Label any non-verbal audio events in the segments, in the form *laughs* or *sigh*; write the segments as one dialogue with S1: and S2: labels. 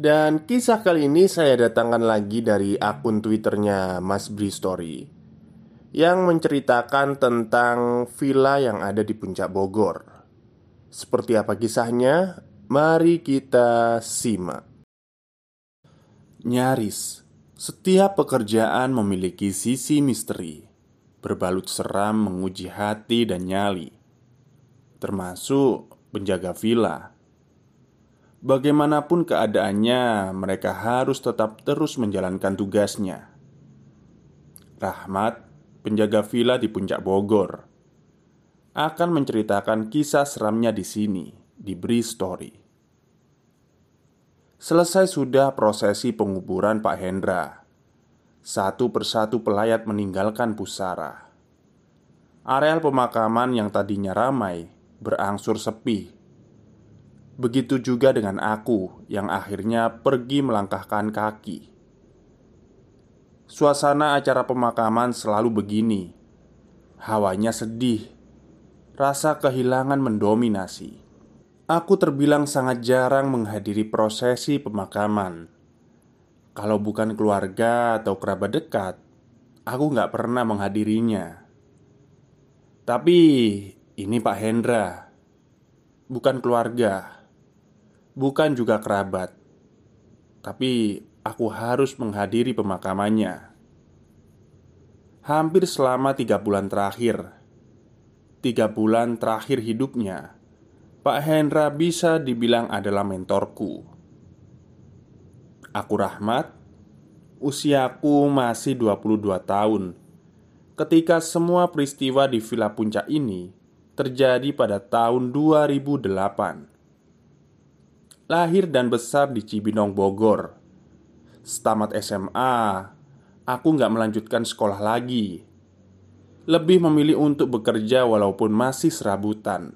S1: dan kisah kali ini saya datangkan lagi dari akun twitternya Mas Bri Story Yang menceritakan tentang villa yang ada di puncak Bogor. Seperti apa kisahnya? Mari kita simak. Nyaris Setiap pekerjaan memiliki sisi misteri. Berbalut seram menguji hati dan nyali. Termasuk penjaga villa Bagaimanapun keadaannya, mereka harus tetap terus menjalankan tugasnya. Rahmat, penjaga villa di Puncak Bogor, akan menceritakan kisah seramnya di sini, di Bri Story. Selesai sudah prosesi penguburan Pak Hendra. Satu persatu pelayat meninggalkan pusara. Areal pemakaman yang tadinya ramai berangsur sepi Begitu juga dengan aku yang akhirnya pergi melangkahkan kaki. Suasana acara pemakaman selalu begini. Hawanya sedih. Rasa kehilangan mendominasi. Aku terbilang sangat jarang menghadiri prosesi pemakaman. Kalau bukan keluarga atau kerabat dekat, aku nggak pernah menghadirinya. Tapi ini Pak Hendra, bukan keluarga bukan juga kerabat, tapi aku harus menghadiri pemakamannya. Hampir selama tiga bulan terakhir, tiga bulan terakhir hidupnya, Pak Hendra bisa dibilang adalah mentorku. Aku Rahmat, usiaku masih 22 tahun ketika semua peristiwa di Villa Puncak ini terjadi pada tahun 2008 lahir dan besar di Cibinong, Bogor. Setamat SMA, aku nggak melanjutkan sekolah lagi. Lebih memilih untuk bekerja walaupun masih serabutan.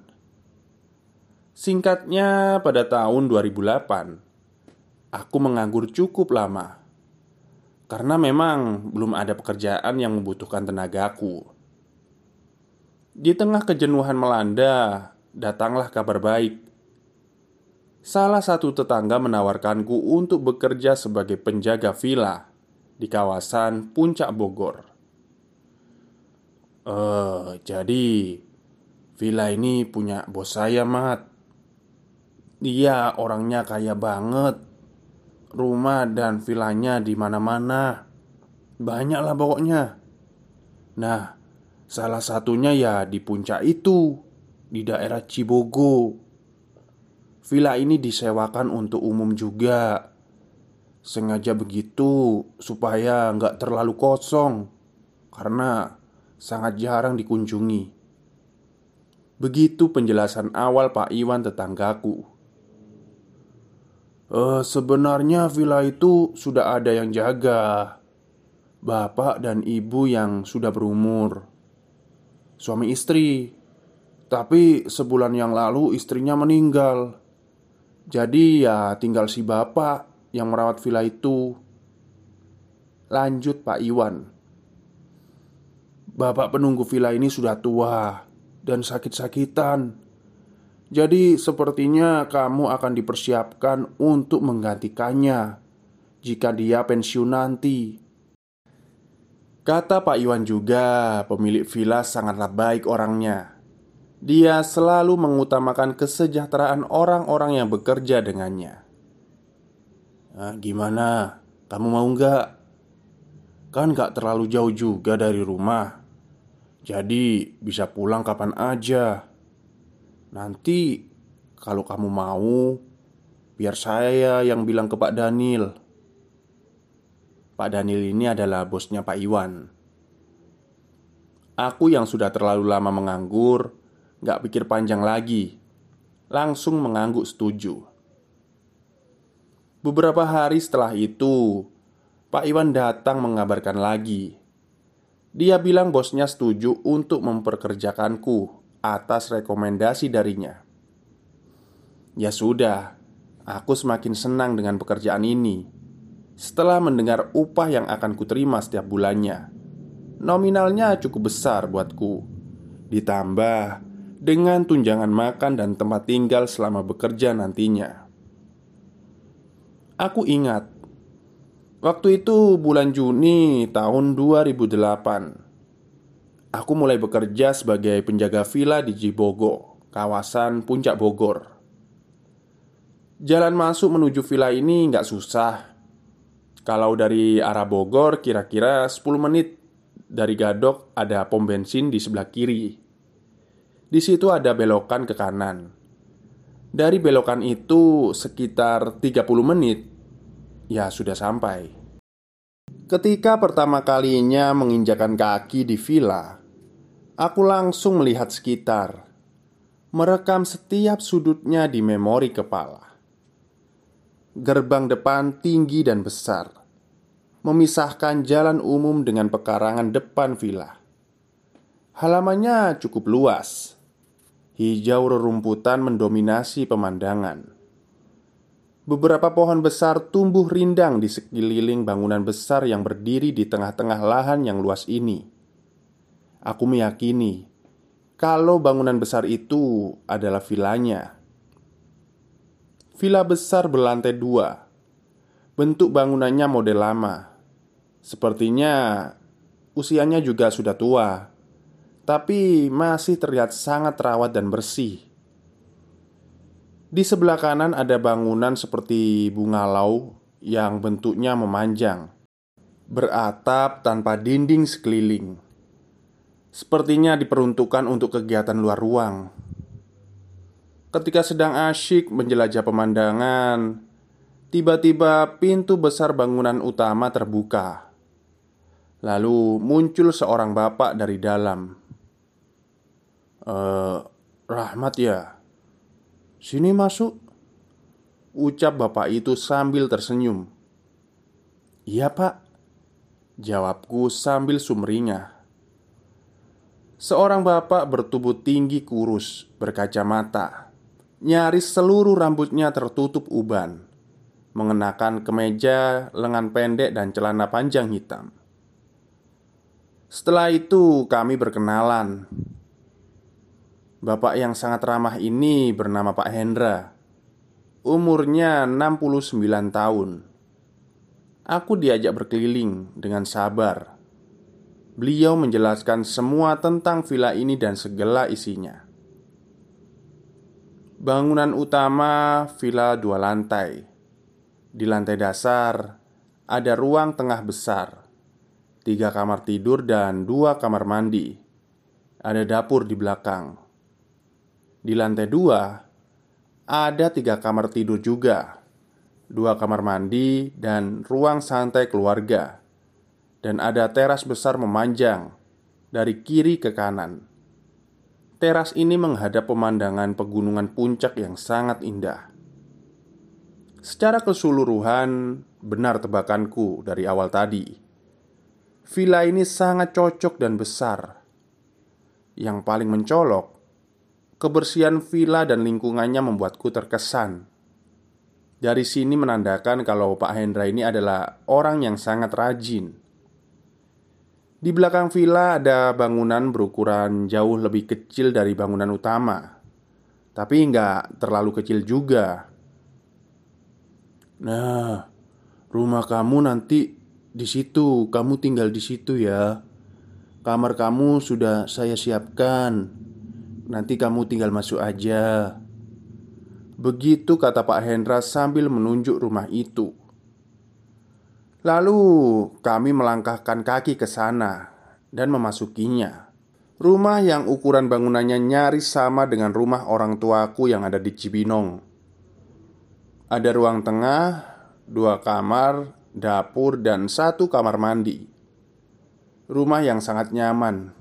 S1: Singkatnya, pada tahun 2008, aku menganggur cukup lama karena memang belum ada pekerjaan yang membutuhkan tenagaku. Di tengah kejenuhan melanda, datanglah kabar baik salah satu tetangga menawarkanku untuk bekerja sebagai penjaga villa di kawasan Puncak Bogor. Eh, jadi villa ini punya bos saya, Mat. Dia orangnya kaya banget. Rumah dan villanya di mana-mana. Banyak lah pokoknya. Nah, salah satunya ya di puncak itu, di daerah Cibogo. Villa ini disewakan untuk umum juga. Sengaja begitu supaya nggak terlalu kosong Karena sangat jarang dikunjungi. Begitu penjelasan awal Pak Iwan tetanggaku. E, Sebenarnya villa itu sudah ada yang jaga Bapak dan ibu yang sudah berumur Suami istri. Tapi sebulan yang lalu istrinya meninggal jadi ya tinggal si bapak yang merawat villa itu. Lanjut Pak Iwan. Bapak penunggu villa ini sudah tua dan sakit-sakitan. Jadi sepertinya kamu akan dipersiapkan untuk menggantikannya Jika dia pensiun nanti. Kata Pak Iwan juga, pemilik villa sangatlah baik orangnya dia selalu mengutamakan kesejahteraan orang-orang yang bekerja dengannya. Nah, gimana? Kamu mau nggak? Kan nggak terlalu jauh juga dari rumah Jadi bisa pulang kapan aja Nanti kalau kamu mau Biar saya yang bilang ke Pak Daniel Pak Daniel ini adalah bosnya Pak Iwan Aku yang sudah terlalu lama menganggur Gak pikir panjang lagi Langsung mengangguk setuju Beberapa hari setelah itu, Pak Iwan datang mengabarkan lagi. Dia bilang bosnya setuju untuk memperkerjakanku atas rekomendasi darinya. Ya sudah, aku semakin senang dengan pekerjaan ini setelah mendengar upah yang akan kuterima setiap bulannya. Nominalnya cukup besar buatku. Ditambah dengan tunjangan makan dan tempat tinggal selama bekerja nantinya. Aku ingat Waktu itu bulan Juni tahun 2008 Aku mulai bekerja sebagai penjaga villa di Jibogo Kawasan Puncak Bogor. Jalan masuk menuju villa ini nggak susah. Kalau dari arah Bogor kira-kira 10 menit. Dari Gadok ada pom bensin di sebelah kiri Di situ ada belokan ke kanan. Dari belokan itu sekitar 30 menit Ya sudah sampai. Ketika pertama kalinya menginjakan kaki di villa Aku langsung melihat sekitar. Merekam setiap sudutnya di memori kepala. Gerbang depan tinggi dan besar. Memisahkan jalan umum dengan pekarangan depan villa. Halamannya cukup luas Hijau rerumputan mendominasi pemandangan. Beberapa pohon besar tumbuh rindang di sekeliling bangunan besar yang berdiri di tengah-tengah lahan yang luas ini. Aku meyakini kalau bangunan besar itu adalah vilanya. Villa besar berlantai dua. Bentuk bangunannya model lama. Sepertinya usianya juga sudah tua tapi masih terlihat sangat terawat dan bersih. Di sebelah kanan ada bangunan seperti bunga lau yang bentuknya memanjang, beratap tanpa dinding sekeliling. Sepertinya diperuntukkan untuk kegiatan luar ruang. Ketika sedang asyik menjelajah pemandangan, tiba-tiba pintu besar bangunan utama terbuka. Lalu muncul seorang bapak dari dalam Eh, Rahmat ya. Sini masuk. Ucap bapak itu sambil tersenyum. Iya pak. Jawabku sambil sumringah. Seorang bapak bertubuh tinggi kurus Berkacamata. Nyaris seluruh rambutnya tertutup uban Mengenakan kemeja, lengan pendek, dan celana panjang hitam. Setelah itu kami berkenalan Bapak yang sangat ramah ini bernama Pak Hendra. Umurnya 69 tahun. Aku diajak berkeliling dengan sabar. Beliau menjelaskan semua tentang villa ini dan segala isinya. Bangunan utama villa dua lantai. Di lantai dasar ada ruang tengah besar. Tiga kamar tidur dan dua kamar mandi. Ada dapur di belakang di lantai dua ada tiga kamar tidur juga, dua kamar mandi, dan ruang santai keluarga, dan ada teras besar memanjang dari kiri ke kanan. Teras ini menghadap pemandangan pegunungan puncak yang sangat indah. Secara keseluruhan, benar tebakanku dari awal tadi. Villa ini sangat cocok dan besar. Yang paling mencolok Kebersihan villa dan lingkungannya membuatku terkesan. Dari sini menandakan kalau Pak Hendra ini adalah orang yang sangat rajin. Di belakang villa ada bangunan berukuran jauh lebih kecil dari bangunan utama, tapi nggak terlalu kecil juga. Nah, rumah kamu nanti di situ, kamu tinggal di situ ya. Kamar kamu sudah saya siapkan. Nanti kamu tinggal masuk aja. Begitu kata Pak Hendra sambil menunjuk rumah itu. Lalu kami melangkahkan kaki ke sana dan memasukinya. Rumah yang ukuran bangunannya nyaris sama dengan rumah orang tuaku yang ada di Cibinong. Ada ruang tengah, dua kamar, dapur, dan satu kamar mandi. Rumah yang sangat nyaman.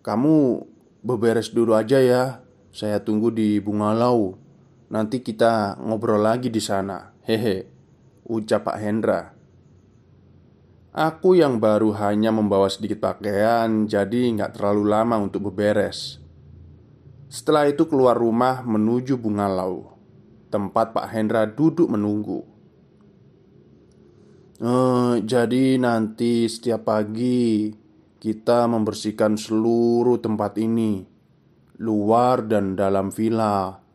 S1: Kamu Beberes dulu aja ya Saya tunggu di Bungalau Nanti kita ngobrol lagi di sana. Hehe, ucap Pak Hendra. Aku yang baru hanya membawa sedikit pakaian, jadi nggak terlalu lama untuk beberes. Setelah itu keluar rumah menuju Bungalau, tempat Pak Hendra duduk menunggu. Uh, jadi nanti setiap pagi kita membersihkan seluruh tempat ini, luar dan dalam villa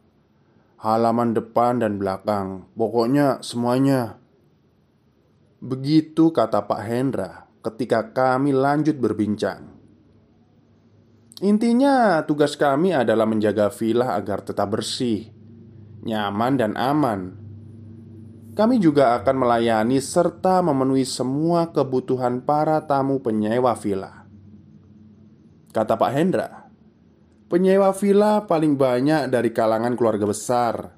S1: halaman depan dan belakang, pokoknya semuanya. Begitu kata Pak Hendra ketika kami lanjut berbincang. Intinya, tugas kami adalah menjaga villa agar tetap bersih, nyaman, dan aman. Kami juga akan melayani serta memenuhi semua kebutuhan para tamu penyewa villa. Kata Pak Hendra, Penyewa villa paling banyak dari kalangan keluarga besar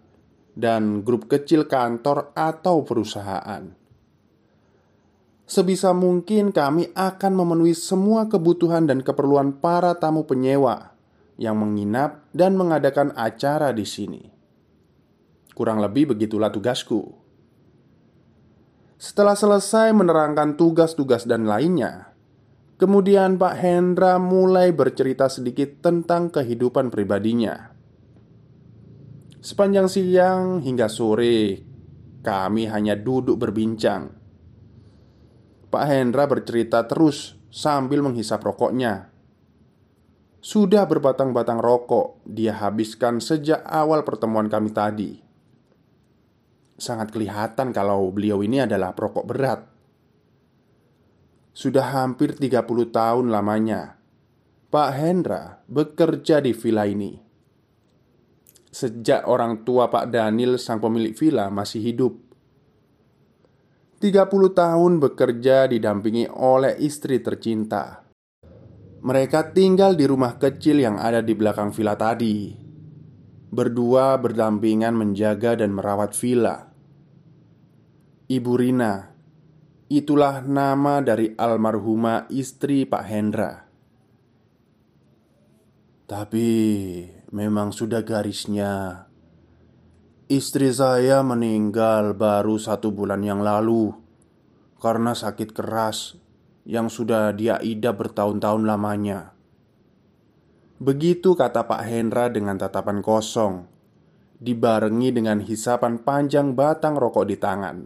S1: dan grup kecil kantor atau perusahaan. Sebisa mungkin kami akan memenuhi semua kebutuhan dan keperluan para tamu penyewa yang menginap dan mengadakan acara di sini. Kurang lebih begitulah tugasku. Setelah selesai menerangkan tugas-tugas dan lainnya, Kemudian Pak Hendra mulai bercerita sedikit tentang kehidupan pribadinya. Sepanjang siang hingga sore, kami hanya duduk berbincang. Pak Hendra bercerita terus sambil menghisap rokoknya. Sudah berbatang-batang rokok dia habiskan sejak awal pertemuan kami tadi. Sangat kelihatan kalau beliau ini adalah perokok berat. Sudah hampir 30 tahun lamanya Pak Hendra bekerja di villa ini. Sejak orang tua Pak Daniel sang pemilik villa masih hidup. 30 tahun bekerja didampingi oleh istri tercinta. Mereka tinggal di rumah kecil yang ada di belakang villa tadi Berdua berdampingan menjaga dan merawat villa Ibu Rina Itulah nama dari almarhumah istri Pak Hendra. Tapi memang sudah garisnya. Istri saya meninggal baru satu bulan yang lalu karena sakit keras yang sudah dia idap bertahun-tahun lamanya. Begitu kata Pak Hendra dengan tatapan kosong, dibarengi dengan hisapan panjang batang rokok di tangan.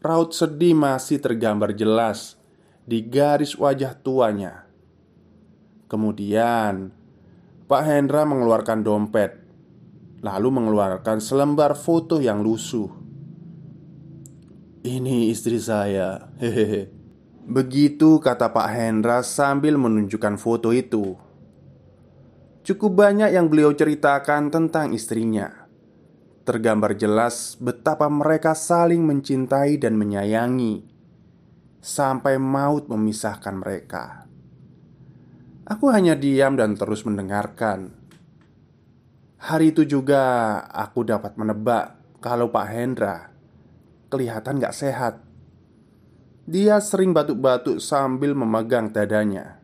S1: Raut sedih masih tergambar jelas di garis wajah tuanya. Kemudian, Pak Hendra mengeluarkan dompet, lalu mengeluarkan selembar foto yang lusuh. "Ini istri saya." *laughs* Hehehe. Begitu kata Pak Hendra sambil menunjukkan foto itu. Cukup banyak yang beliau ceritakan tentang istrinya tergambar jelas betapa mereka saling mencintai dan menyayangi sampai maut memisahkan mereka. Aku hanya diam dan terus mendengarkan. Hari itu juga aku dapat menebak kalau Pak Hendra kelihatan gak sehat. Dia sering batuk-batuk sambil memegang dadanya.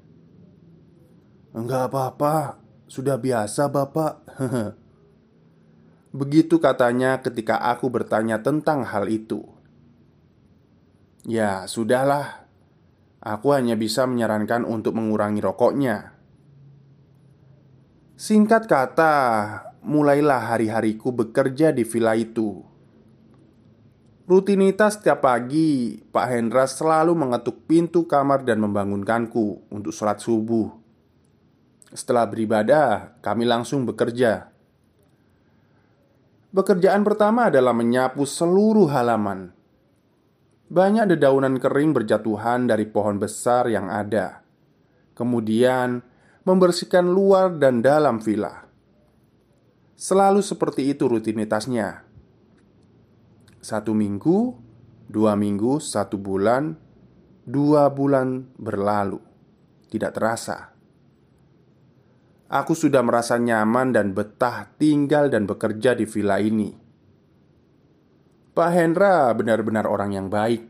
S1: Enggak apa-apa, sudah biasa, Bapak. *laughs* Begitu katanya ketika aku bertanya tentang hal itu. Ya, sudahlah. Aku hanya bisa menyarankan untuk mengurangi rokoknya. Singkat kata, mulailah hari-hariku bekerja di villa itu. Rutinitas setiap pagi, Pak Hendra selalu mengetuk pintu kamar dan membangunkanku untuk sholat subuh. Setelah beribadah, kami langsung bekerja. Pekerjaan pertama adalah menyapu seluruh halaman. Banyak dedaunan kering berjatuhan dari pohon besar yang ada. Kemudian, membersihkan luar dan dalam villa. Selalu seperti itu rutinitasnya. Satu minggu, dua minggu, satu bulan, dua bulan berlalu, tidak terasa aku sudah merasa nyaman dan betah tinggal dan bekerja di villa ini. Pak Hendra benar-benar orang yang baik.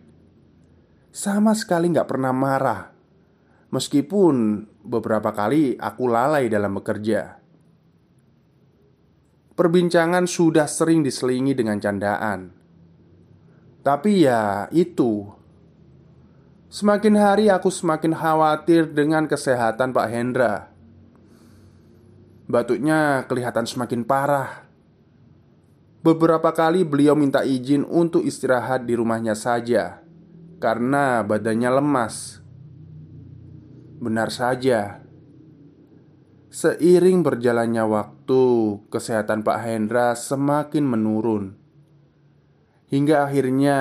S1: Sama sekali nggak pernah marah, meskipun beberapa kali aku lalai dalam bekerja. Perbincangan sudah sering diselingi dengan candaan. Tapi ya, itu. Semakin hari aku semakin khawatir dengan kesehatan Pak Hendra. Batuknya kelihatan semakin parah. Beberapa kali beliau minta izin untuk istirahat di rumahnya saja karena badannya lemas. Benar saja, Seiring berjalannya waktu, kesehatan Pak Hendra semakin menurun. Hingga akhirnya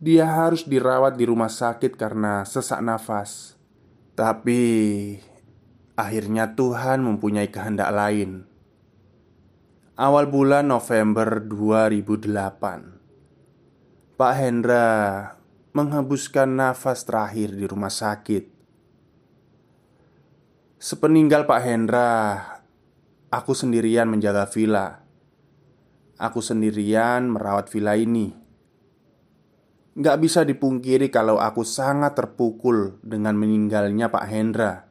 S1: dia harus dirawat di rumah sakit karena sesak nafas. Tapi akhirnya Tuhan mempunyai kehendak lain. Awal bulan November 2008, Pak Hendra menghembuskan nafas terakhir di rumah sakit Sepeninggal Pak Hendra, aku sendirian menjaga villa. Aku sendirian merawat villa ini. Gak bisa dipungkiri kalau aku sangat terpukul dengan meninggalnya Pak Hendra.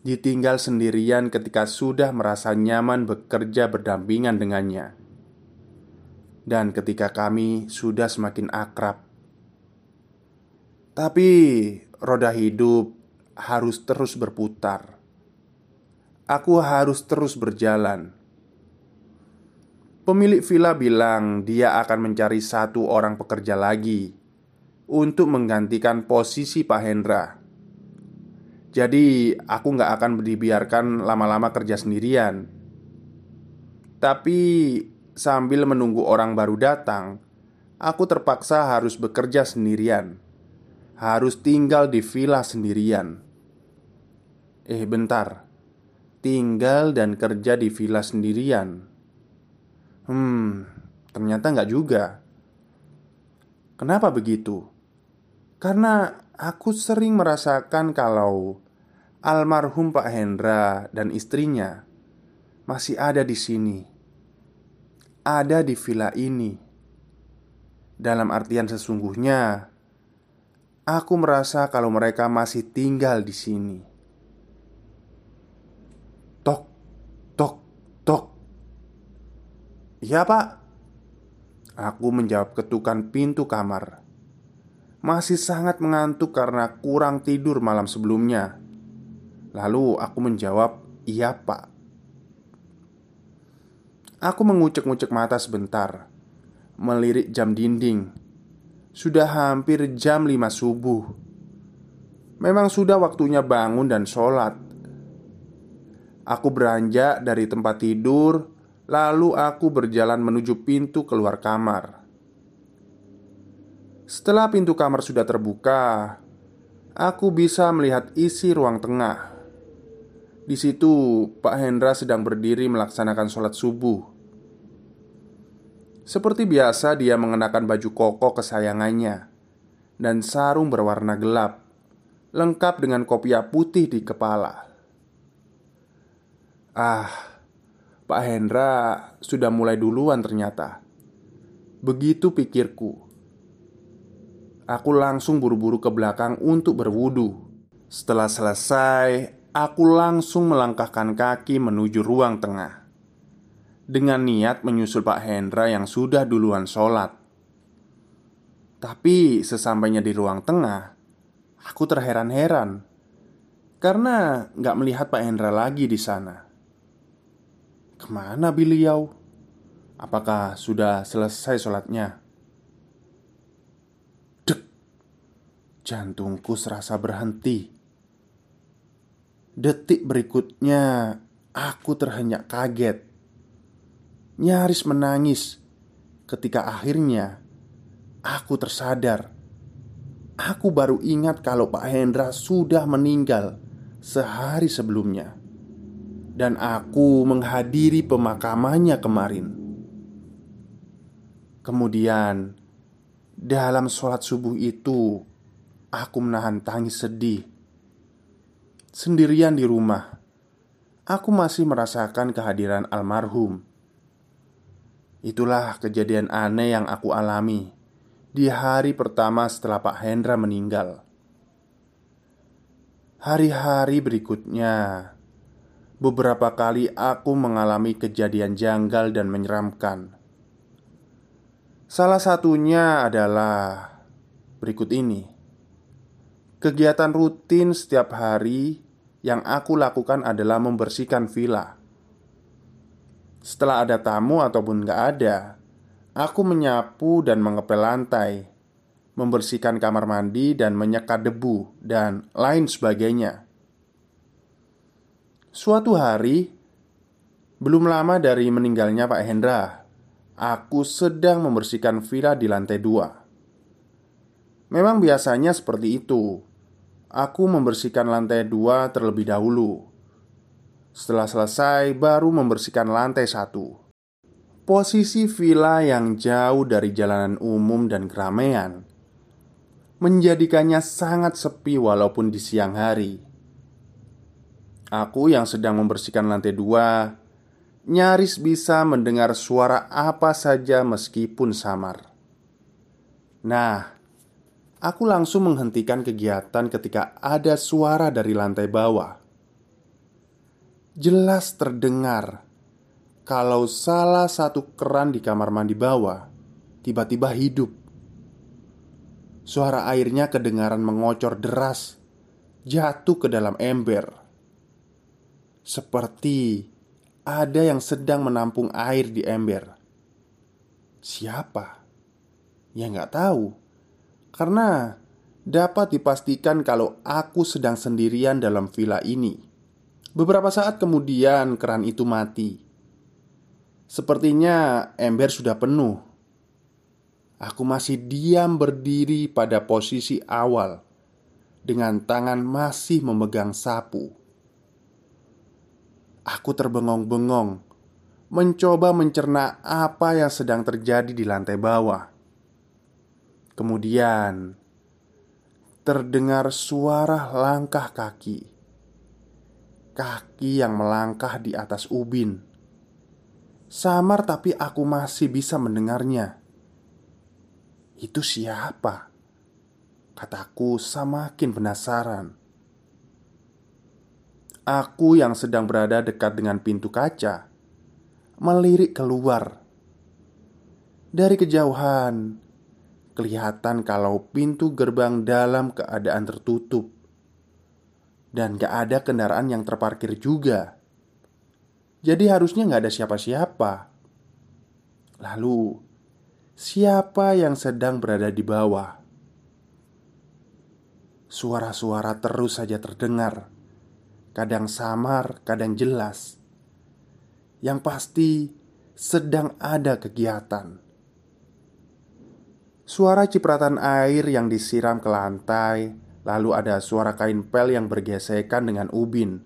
S1: Ditinggal sendirian ketika sudah merasa nyaman bekerja berdampingan dengannya, dan ketika kami sudah semakin akrab. Tapi roda hidup harus terus berputar. Aku harus terus berjalan. Pemilik villa bilang dia akan mencari satu orang pekerja lagi untuk menggantikan posisi Pak Hendra. Jadi, aku nggak akan dibiarkan lama-lama kerja sendirian. Tapi, sambil menunggu orang baru datang, aku terpaksa harus bekerja sendirian, harus tinggal di villa sendirian. Eh bentar Tinggal dan kerja di villa sendirian Hmm Ternyata nggak juga. Kenapa begitu? Karena aku sering merasakan kalau Almarhum Pak Hendra dan istrinya Masih ada di sini Ada di villa ini. Dalam artian sesungguhnya Aku merasa kalau mereka masih tinggal di sini
S2: Iya pak. Aku menjawab ketukan pintu kamar. Masih sangat mengantuk karena kurang tidur malam sebelumnya. Lalu aku menjawab Iya pak. Aku mengucek-ngucek mata sebentar Melirik jam dinding. Sudah hampir jam 5 subuh. Memang sudah waktunya bangun dan sholat. Aku beranjak dari tempat tidur Lalu aku berjalan menuju pintu keluar kamar. Setelah pintu kamar sudah terbuka, aku bisa melihat isi ruang tengah. Di situ, Pak Hendra sedang berdiri melaksanakan sholat subuh. Seperti biasa, dia mengenakan baju koko kesayangannya dan sarung berwarna gelap, lengkap dengan kopiah putih di kepala. Ah, Pak Hendra sudah mulai duluan ternyata. Begitu pikirku. Aku langsung buru-buru ke belakang untuk berwudu. Setelah selesai Aku langsung melangkahkan kaki menuju ruang tengah. Dengan niat menyusul Pak Hendra yang sudah duluan sholat. Tapi sesampainya di ruang tengah Aku terheran-heran. Karena nggak melihat Pak Hendra lagi di sana Ke mana beliau? Apakah sudah selesai sholatnya? Dek Jantungku serasa berhenti Detik berikutnya Aku terhenyak kaget Nyaris menangis Ketika akhirnya Aku tersadar Aku baru ingat kalau Pak Hendra sudah meninggal Sehari sebelumnya dan aku menghadiri pemakamannya kemarin. Kemudian, dalam sholat subuh itu, aku menahan tangis sedih. Sendirian di rumah, aku masih merasakan kehadiran almarhum. Itulah kejadian aneh yang aku alami di hari pertama setelah Pak Hendra meninggal. Hari-hari berikutnya,
S1: beberapa kali aku mengalami kejadian janggal dan menyeramkan. Salah satunya adalah berikut ini: kegiatan rutin setiap hari yang aku lakukan adalah membersihkan villa. Setelah ada tamu ataupun gak ada, aku menyapu dan mengepel lantai, membersihkan kamar mandi dan menyekat debu, dan lain sebagainya. Suatu hari, belum lama dari meninggalnya Pak Hendra, aku sedang membersihkan villa di lantai dua. Memang biasanya seperti itu. Aku membersihkan lantai dua terlebih dahulu setelah selesai, baru membersihkan lantai satu. Posisi villa yang jauh dari jalanan umum dan keramaian menjadikannya sangat sepi walaupun di siang hari. Aku yang sedang membersihkan lantai dua nyaris bisa mendengar suara apa saja meskipun samar. Nah, aku langsung menghentikan kegiatan ketika ada suara dari lantai bawah jelas terdengar kalau salah satu keran di kamar mandi bawah tiba-tiba hidup. Suara airnya kedengaran mengocor deras, jatuh ke dalam ember, seperti ada yang sedang menampung air di ember. Siapa? Ya nggak tahu, karena dapat dipastikan kalau aku sedang sendirian dalam villa ini. Beberapa saat kemudian keran itu mati. Sepertinya ember sudah penuh. Aku masih diam berdiri pada posisi awal dengan tangan masih memegang sapu. Aku terbengong-bengong mencoba mencerna apa yang sedang terjadi di lantai bawah. Kemudian terdengar suara langkah kaki kaki yang melangkah di atas ubin. Samar, tapi aku masih bisa mendengarnya. Itu siapa? Kataku semakin penasaran. Aku yang sedang berada dekat dengan pintu kaca melirik keluar. Dari kejauhan, kelihatan kalau pintu gerbang dalam keadaan tertutup dan gak ada kendaraan yang terparkir juga. Jadi harusnya gak ada siapa-siapa. Lalu, siapa yang sedang berada di bawah? Suara-suara terus saja terdengar, kadang samar, kadang jelas. Yang pasti, sedang ada kegiatan. Suara cipratan air yang disiram ke lantai Lalu ada suara kain pel yang bergesekan dengan ubin.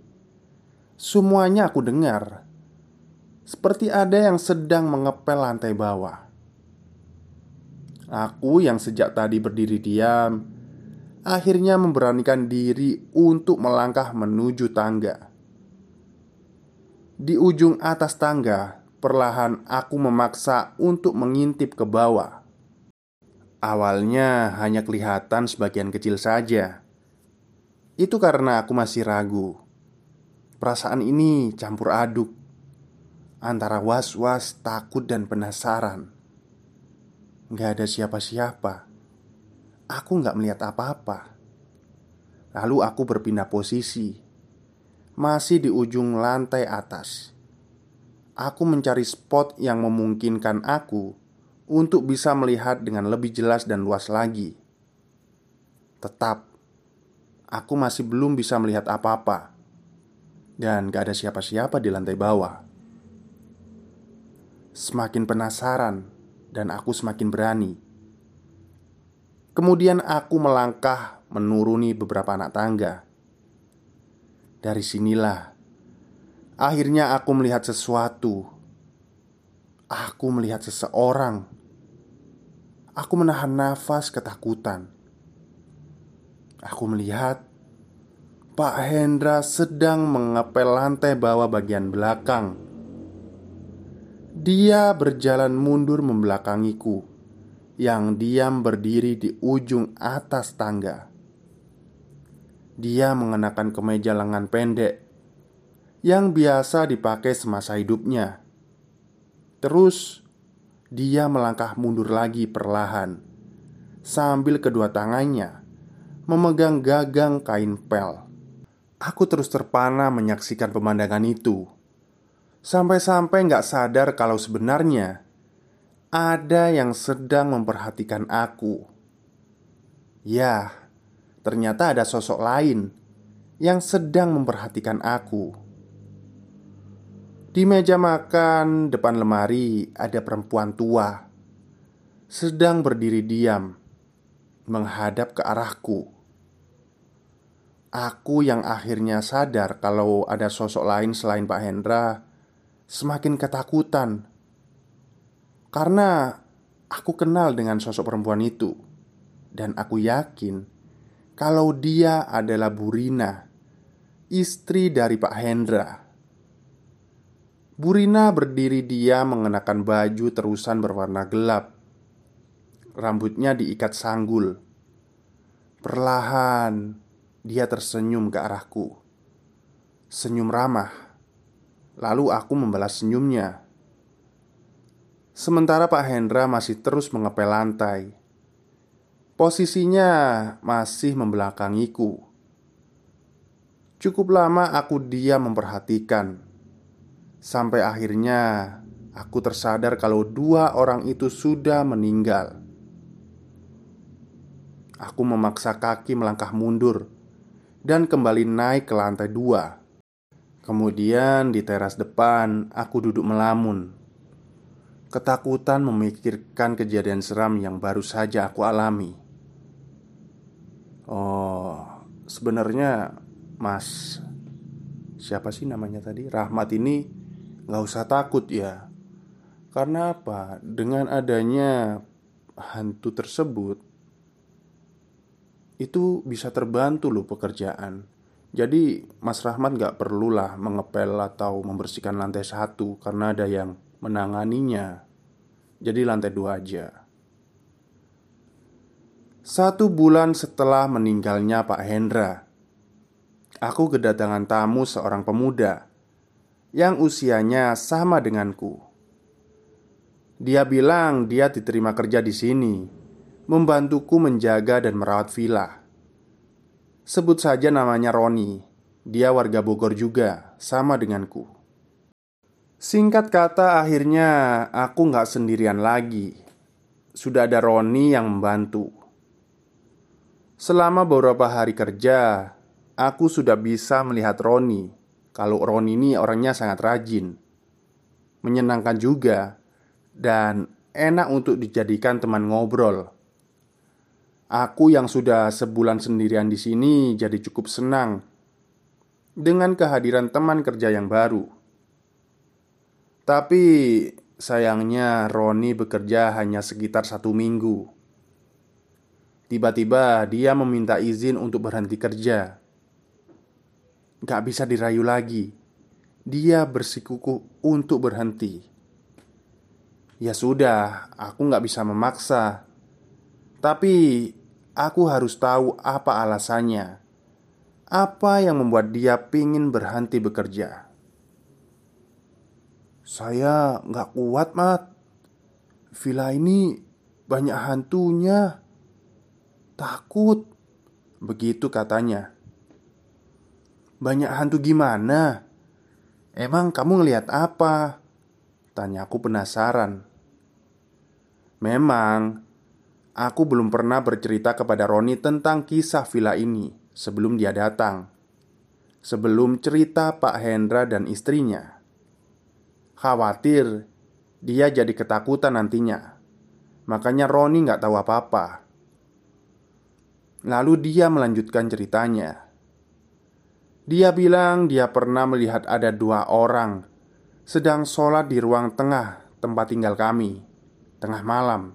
S1: Semuanya aku dengar, seperti ada yang sedang mengepel lantai bawah. Aku yang sejak tadi berdiri diam, akhirnya memberanikan diri untuk melangkah menuju tangga. Di ujung atas tangga, perlahan aku memaksa untuk mengintip ke bawah. Awalnya hanya kelihatan sebagian kecil saja. Itu karena aku masih ragu. Perasaan ini campur aduk antara was-was, takut, dan penasaran. Gak ada siapa-siapa. Aku gak melihat apa-apa. Lalu aku berpindah posisi, masih di ujung lantai atas. Aku mencari spot yang memungkinkan aku untuk bisa melihat dengan lebih jelas dan luas lagi. Tetap, aku masih belum bisa melihat apa-apa, dan gak ada siapa-siapa di lantai bawah. Semakin penasaran, dan aku semakin berani. Kemudian aku melangkah menuruni beberapa anak tangga. Dari sinilah akhirnya aku melihat sesuatu. Aku melihat seseorang Aku menahan nafas ketakutan. Aku melihat Pak Hendra sedang mengepel lantai bawah bagian belakang. Dia berjalan mundur membelakangiku yang diam berdiri di ujung atas tangga. Dia mengenakan kemeja lengan pendek yang biasa dipakai semasa hidupnya. Terus dia melangkah mundur lagi perlahan sambil kedua tangannya memegang gagang kain pel. Aku terus terpana menyaksikan pemandangan itu Sampai-sampai nggak sadar kalau sebenarnya Ada yang sedang memperhatikan aku. Ya, ternyata ada sosok lain Yang sedang memperhatikan aku. Di meja makan depan lemari ada perempuan tua Sedang berdiri diam Menghadap ke arahku. Aku yang akhirnya sadar kalau ada sosok lain selain Pak Hendra Semakin ketakutan Karena aku kenal dengan sosok perempuan itu. Dan aku yakin Kalau dia adalah Burina Istri dari Pak Hendra. Burina berdiri dia mengenakan baju terusan berwarna gelap. Rambutnya diikat sanggul. Perlahan dia tersenyum ke arahku. Senyum ramah. Lalu aku membalas senyumnya Sementara Pak Hendra masih terus mengepel lantai Posisinya masih membelakangiku Cukup lama aku diam memperhatikan Sampai akhirnya aku tersadar kalau dua orang itu sudah meninggal Aku memaksa kaki melangkah mundur dan kembali naik ke lantai dua. Kemudian di teras depan, aku duduk melamun. Ketakutan memikirkan kejadian seram yang baru saja aku alami. Oh, sebenarnya Mas Siapa sih namanya tadi? Rahmat ini nggak usah takut ya Karena apa? Dengan adanya hantu tersebut itu bisa terbantu loh pekerjaan Jadi Mas Rahmat gak perlulah mengepel atau membersihkan lantai satu Karena ada yang menanganinya Jadi lantai dua aja Satu bulan setelah meninggalnya Pak Hendra Aku kedatangan tamu seorang pemuda Yang usianya sama denganku Dia bilang dia diterima kerja di sini membantuku menjaga dan merawat villa. Sebut saja namanya Roni. Dia warga Bogor juga, sama denganku. Singkat kata, akhirnya aku nggak sendirian lagi. Sudah ada Roni yang membantu. Selama beberapa hari kerja, aku sudah bisa melihat Roni. Kalau Roni ini orangnya sangat rajin, menyenangkan juga, dan enak untuk dijadikan teman ngobrol. Aku yang sudah sebulan sendirian di sini jadi cukup senang dengan kehadiran teman kerja yang baru. Tapi sayangnya Roni bekerja hanya sekitar satu minggu. Tiba-tiba dia meminta izin untuk berhenti kerja. Gak bisa dirayu lagi. Dia bersikukuh untuk berhenti. Ya sudah, aku gak bisa memaksa. Tapi Aku harus tahu apa alasannya Apa yang membuat dia pingin berhenti bekerja Saya nggak kuat, Mat Villa ini banyak hantunya Takut Begitu katanya Banyak hantu gimana? Emang kamu ngelihat apa? Tanya aku penasaran Memang Aku belum pernah bercerita kepada Roni tentang kisah villa ini sebelum dia datang. Sebelum cerita Pak Hendra dan istrinya. Khawatir dia jadi ketakutan nantinya. Makanya Roni nggak tahu apa-apa. Lalu dia melanjutkan ceritanya. Dia bilang dia pernah melihat ada dua orang sedang sholat di ruang tengah tempat tinggal kami, tengah malam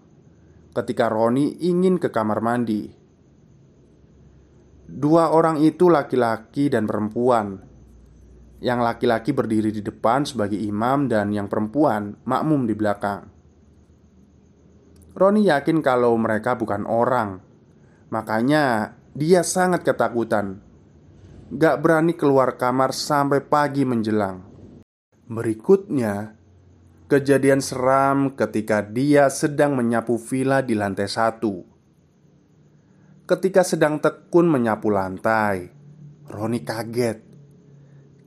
S1: ketika Roni ingin ke kamar mandi. Dua orang itu laki-laki dan perempuan. Yang laki-laki berdiri di depan sebagai imam, dan yang perempuan makmum di belakang. Roni yakin kalau mereka bukan orang, makanya dia sangat ketakutan. Gak berani keluar kamar sampai pagi menjelang Berikutnya Kejadian seram ketika dia sedang menyapu villa di lantai satu Ketika sedang tekun menyapu lantai Roni kaget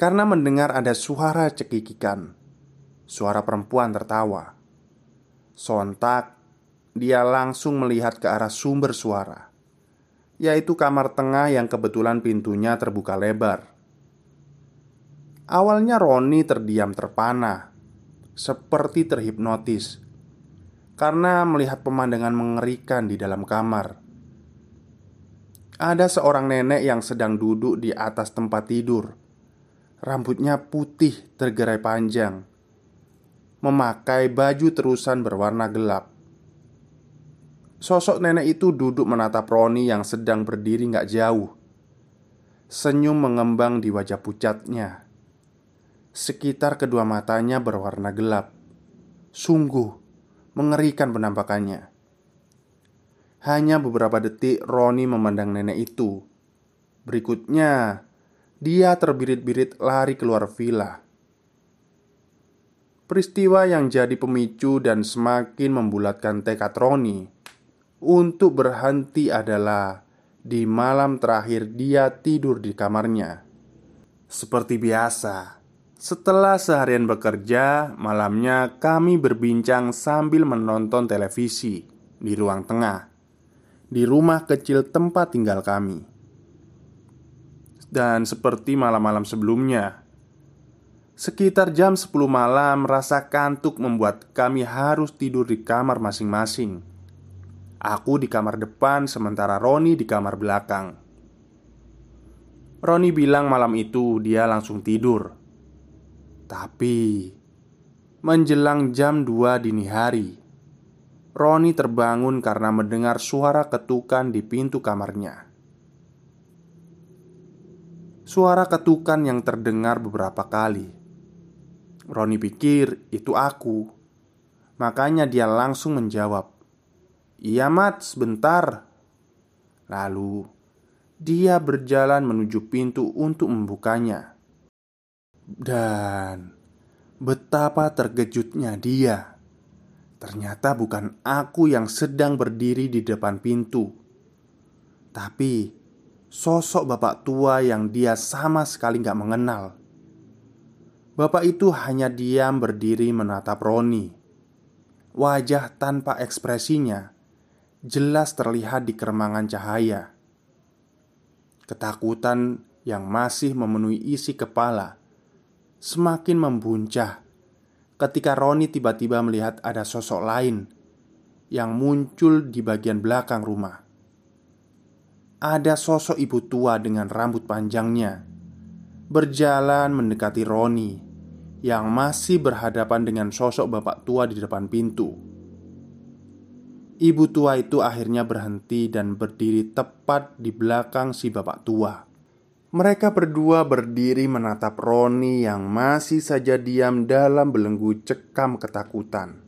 S1: Karena mendengar ada suara cekikikan Suara perempuan tertawa Sontak Dia langsung melihat ke arah sumber suara yaitu kamar tengah yang kebetulan pintunya terbuka lebar. Awalnya Roni terdiam terpana, seperti terhipnotis, karena melihat pemandangan mengerikan di dalam kamar. Ada seorang nenek yang sedang duduk di atas tempat tidur. Rambutnya putih tergerai panjang, memakai baju terusan berwarna gelap. Sosok nenek itu duduk menatap Roni yang sedang berdiri nggak jauh. Senyum mengembang di wajah pucatnya. Sekitar kedua matanya berwarna gelap. Sungguh mengerikan penampakannya. Hanya beberapa detik Roni memandang nenek itu. Berikutnya, dia terbirit-birit lari keluar villa. Peristiwa yang jadi pemicu dan semakin membulatkan tekad Roni untuk berhenti adalah di malam terakhir dia tidur di kamarnya. Seperti biasa, setelah seharian bekerja, malamnya kami berbincang sambil menonton televisi di ruang tengah, di rumah kecil tempat tinggal kami. Dan seperti malam-malam sebelumnya, sekitar jam 10 malam, rasa kantuk membuat kami harus tidur di kamar masing-masing Aku di kamar depan, sementara Roni di kamar belakang. Roni bilang malam itu dia langsung tidur. Tapi menjelang jam 2 dini hari, Roni terbangun karena mendengar suara ketukan di pintu kamarnya. Suara ketukan yang terdengar beberapa kali. Roni pikir itu aku. Makanya dia langsung menjawab, Iya mat, sebentar Lalu Dia berjalan menuju pintu untuk membukanya Dan Betapa terkejutnya dia Ternyata bukan aku yang sedang berdiri di depan pintu Tapi Sosok bapak tua yang dia sama sekali gak mengenal Bapak itu hanya diam berdiri menatap Roni Wajah tanpa ekspresinya jelas terlihat di keremangan cahaya. Ketakutan yang masih memenuhi isi kepala semakin membuncah ketika Roni tiba-tiba melihat ada sosok lain yang muncul di bagian belakang rumah. Ada sosok ibu tua dengan rambut panjangnya berjalan mendekati Roni yang masih berhadapan dengan sosok bapak tua di depan pintu. Ibu tua itu akhirnya berhenti dan berdiri tepat di belakang si bapak tua. Mereka berdua berdiri menatap Roni yang masih saja diam dalam belenggu cekam ketakutan.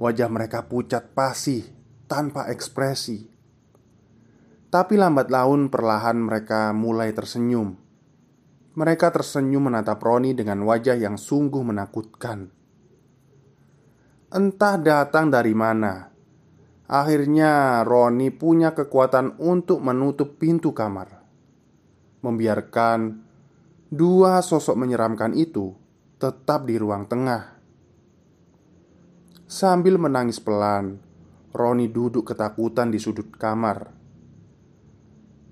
S1: Wajah mereka pucat pasih tanpa ekspresi. Tapi lambat laun perlahan mereka mulai tersenyum. Mereka tersenyum menatap Roni dengan wajah yang sungguh menakutkan. Entah datang dari mana Akhirnya Roni punya kekuatan untuk menutup pintu kamar Membiarkan Dua sosok menyeramkan itu Tetap di ruang tengah Sambil menangis pelan Roni duduk ketakutan di sudut kamar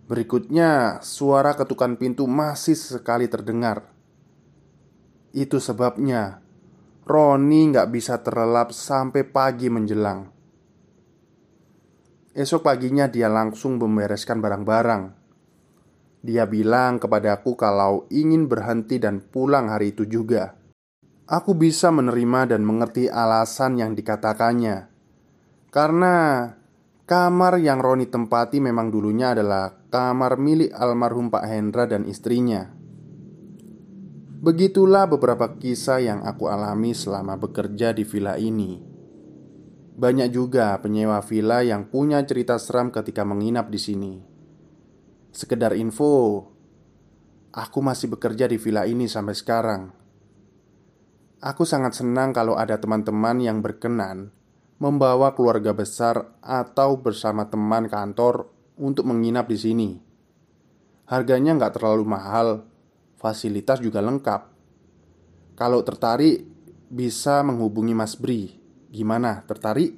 S1: Berikutnya, suara ketukan pintu masih sekali terdengar. Itu sebabnya Roni nggak bisa terlelap sampai pagi menjelang. Esok paginya dia langsung membereskan barang-barang. Dia bilang kepadaku kalau ingin berhenti dan pulang hari itu juga. Aku bisa menerima dan mengerti alasan yang dikatakannya, karena kamar yang Roni tempati memang dulunya adalah kamar milik almarhum Pak Hendra dan istrinya. Begitulah beberapa kisah yang aku alami selama bekerja di villa ini. Banyak juga penyewa villa yang punya cerita seram ketika menginap di sini. Sekedar info,
S2: aku masih bekerja di villa ini sampai sekarang. Aku sangat senang kalau ada teman-teman yang berkenan membawa keluarga besar atau bersama teman kantor untuk menginap di sini. Harganya nggak terlalu mahal, fasilitas juga lengkap. Kalau tertarik, bisa menghubungi Mas Bri. Gimana, tertarik?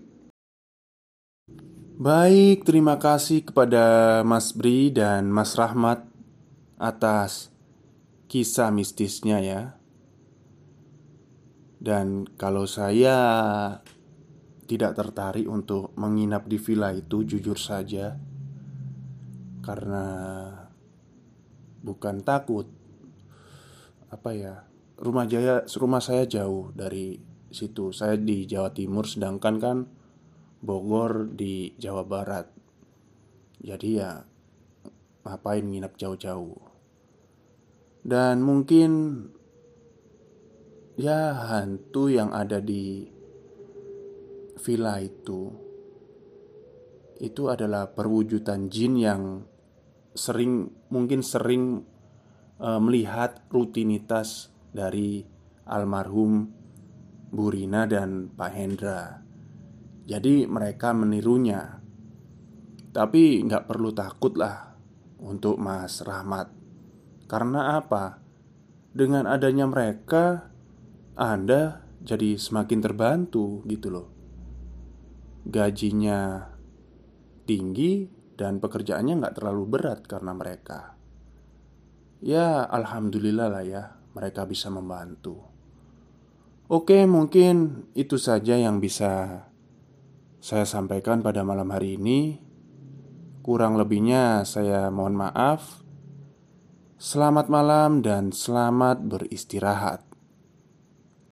S1: Baik, terima kasih kepada Mas Bri dan Mas Rahmat atas kisah mistisnya ya. Dan kalau saya tidak tertarik untuk menginap di villa itu, jujur saja, karena bukan takut, apa ya, rumah jaya, rumah saya jauh dari situ. Saya di Jawa Timur, sedangkan kan Bogor di Jawa Barat. Jadi ya, ngapain nginap jauh-jauh? Dan mungkin ya hantu yang ada di villa itu itu adalah perwujudan jin yang sering mungkin sering e, melihat rutinitas dari almarhum Bu Rina dan Pak Hendra. Jadi mereka menirunya. Tapi nggak perlu takut lah untuk Mas Rahmat. Karena apa? Dengan adanya mereka, Anda jadi semakin terbantu gitu loh gajinya tinggi dan pekerjaannya nggak terlalu berat karena mereka. Ya, alhamdulillah lah ya, mereka bisa membantu. Oke, mungkin itu saja yang bisa saya sampaikan pada malam hari ini. Kurang lebihnya, saya mohon maaf. Selamat malam dan selamat beristirahat.